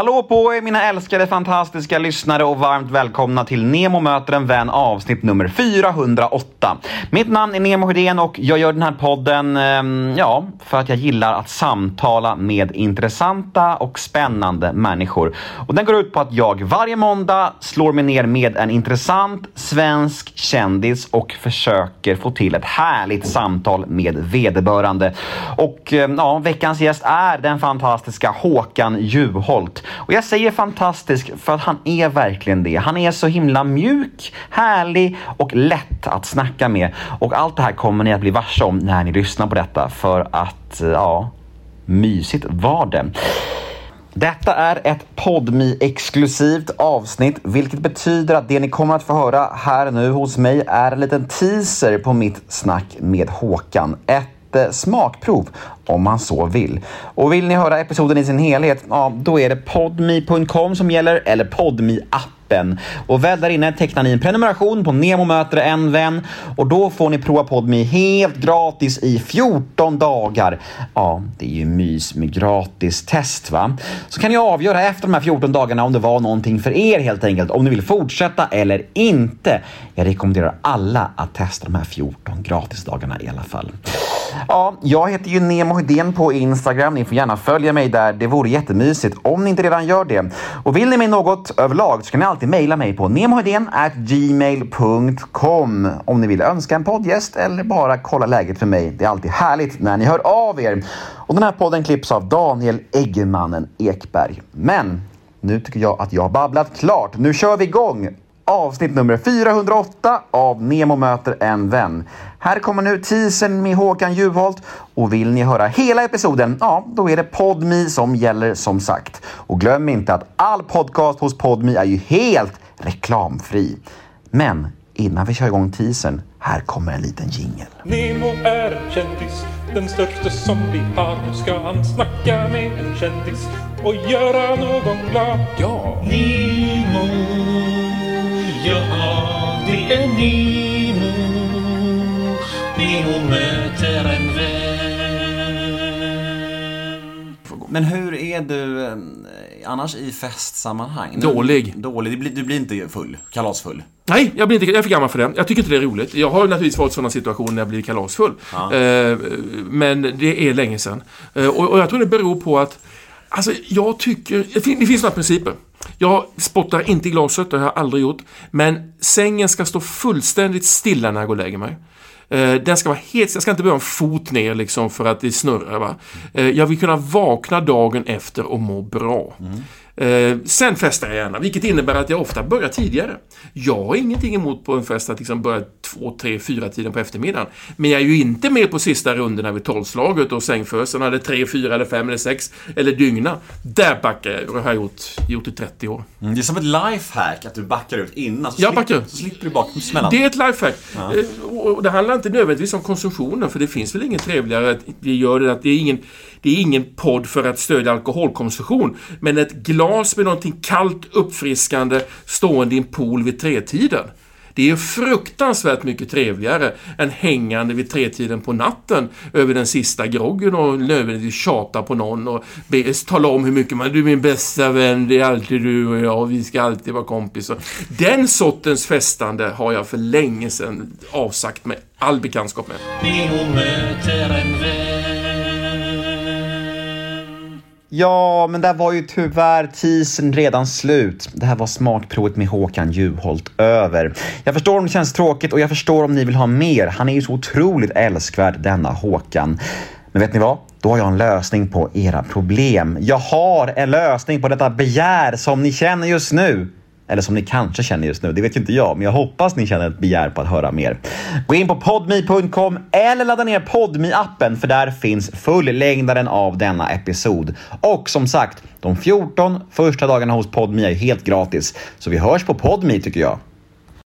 Hallå på er mina älskade fantastiska lyssnare och varmt välkomna till Nemo möter en vän avsnitt nummer 408. Mitt namn är Nemo Hedén och jag gör den här podden, eh, ja, för att jag gillar att samtala med intressanta och spännande människor. Och den går ut på att jag varje måndag slår mig ner med en intressant svensk kändis och försöker få till ett härligt samtal med vederbörande. Och eh, ja, veckans gäst är den fantastiska Håkan Juholt. Och jag säger fantastisk för att han är verkligen det. Han är så himla mjuk, härlig och lätt att snacka med. Och allt det här kommer ni att bli varse om när ni lyssnar på detta för att, eh, ja, mysigt var det. Detta är ett podmi exklusivt avsnitt, vilket betyder att det ni kommer att få höra här nu hos mig är en liten teaser på mitt snack med Håkan. Ett smakprov om man så vill. Och vill ni höra episoden i sin helhet, ja, då är det podmi.com som gäller eller podmi appen. Och väl där inne tecknar ni en prenumeration på Nemo möter en vän och då får ni prova Podmi helt gratis i 14 dagar. Ja, det är ju mys med gratis test va? Så kan ni avgöra efter de här 14 dagarna om det var någonting för er helt enkelt, om ni vill fortsätta eller inte. Jag rekommenderar alla att testa de här 14 gratisdagarna i alla fall. Ja, jag heter ju Nemo Hedén på Instagram. Ni får gärna följa mig där. Det vore jättemysigt om ni inte redan gör det. Och vill ni mig något överlag så kan ni alltid mejla mig på gmail.com om ni vill önska en poddgäst eller bara kolla läget för mig. Det är alltid härligt när ni hör av er. Och den här podden klipps av Daniel Eggemannen Ekberg. Men nu tycker jag att jag har babblat klart. Nu kör vi igång! Avsnitt nummer 408 av Nemo möter en vän. Här kommer nu teasern med Håkan Juholt och vill ni höra hela episoden, ja, då är det Podmi som gäller som sagt. Och glöm inte att all podcast hos Podmi är ju helt reklamfri. Men innan vi kör igång teasern, här kommer en liten jingel. Nemo är en kändis, den största som vi har. Nu ska han snacka med en kändis och göra någon glad. Ja! Nemo, Nemo. Nemo möter en vän. Men hur är du eh, annars i festsammanhang? Nu- Dålig. Dålig. Du blir, du blir inte full? Kalasfull? Nej, jag, blir inte, jag är för gammal för det. Jag tycker inte det är roligt. Jag har naturligtvis varit i sådana situationer när jag blivit kalasfull. Eh, men det är länge sedan. Eh, och, och jag tror det beror på att Alltså, jag tycker... Det finns några principer. Jag spottar inte i glaset, det har jag aldrig gjort. Men sängen ska stå fullständigt stilla när jag går och lägger mig. Eh, Den ska vara helt, jag ska inte behöva en fot ner liksom för att det snurrar. Va? Eh, Jag vill kunna vakna dagen efter och må bra. Eh, sen festar jag gärna, vilket innebär att jag ofta börjar tidigare. Jag har ingenting emot på en fest att liksom börja två, tre, fyra tiden på eftermiddagen. Men jag är ju inte med på sista rundorna vid tolvslaget och sängfösen eller tre, fyra, eller fem eller sex eller dygna. Där backar jag och det har jag gjort, gjort i 30 år. Mm, det är som ett lifehack att du backar ut innan. Så Jag slipper- backar. Så slipper du baksmällan. Det är ett lifehack. Eh, Och det handlar inte nödvändigtvis om konsumtionen, för det finns väl inget trevligare att vi gör det. Att det, är ingen, det är ingen podd för att stödja alkoholkonsumtion. Men ett glas med någonting kallt, uppfriskande stående i en pool vid tretiden. Det är fruktansvärt mycket trevligare än hängande vid tretiden på natten över den sista groggen och nödvändigtvis tjata på någon och be, tala om hur mycket man... Du är min bästa vän, det är alltid du och jag och vi ska alltid vara kompisar. Den sortens festande har jag för länge sedan avsagt med all bekantskap med. Ja, men där var ju tyvärr teasern redan slut. Det här var smakprovet med Håkan Juholt över. Jag förstår om det känns tråkigt och jag förstår om ni vill ha mer. Han är ju så otroligt älskvärd, denna Håkan. Men vet ni vad? Då har jag en lösning på era problem. Jag har en lösning på detta begär som ni känner just nu. Eller som ni kanske känner just nu, det vet ju inte jag, men jag hoppas ni känner ett begär på att höra mer. Gå in på podmi.com eller ladda ner podmi-appen för där finns fullängdaren av denna episod. Och som sagt, de 14 första dagarna hos Podmi är helt gratis. Så vi hörs på Podmi tycker jag.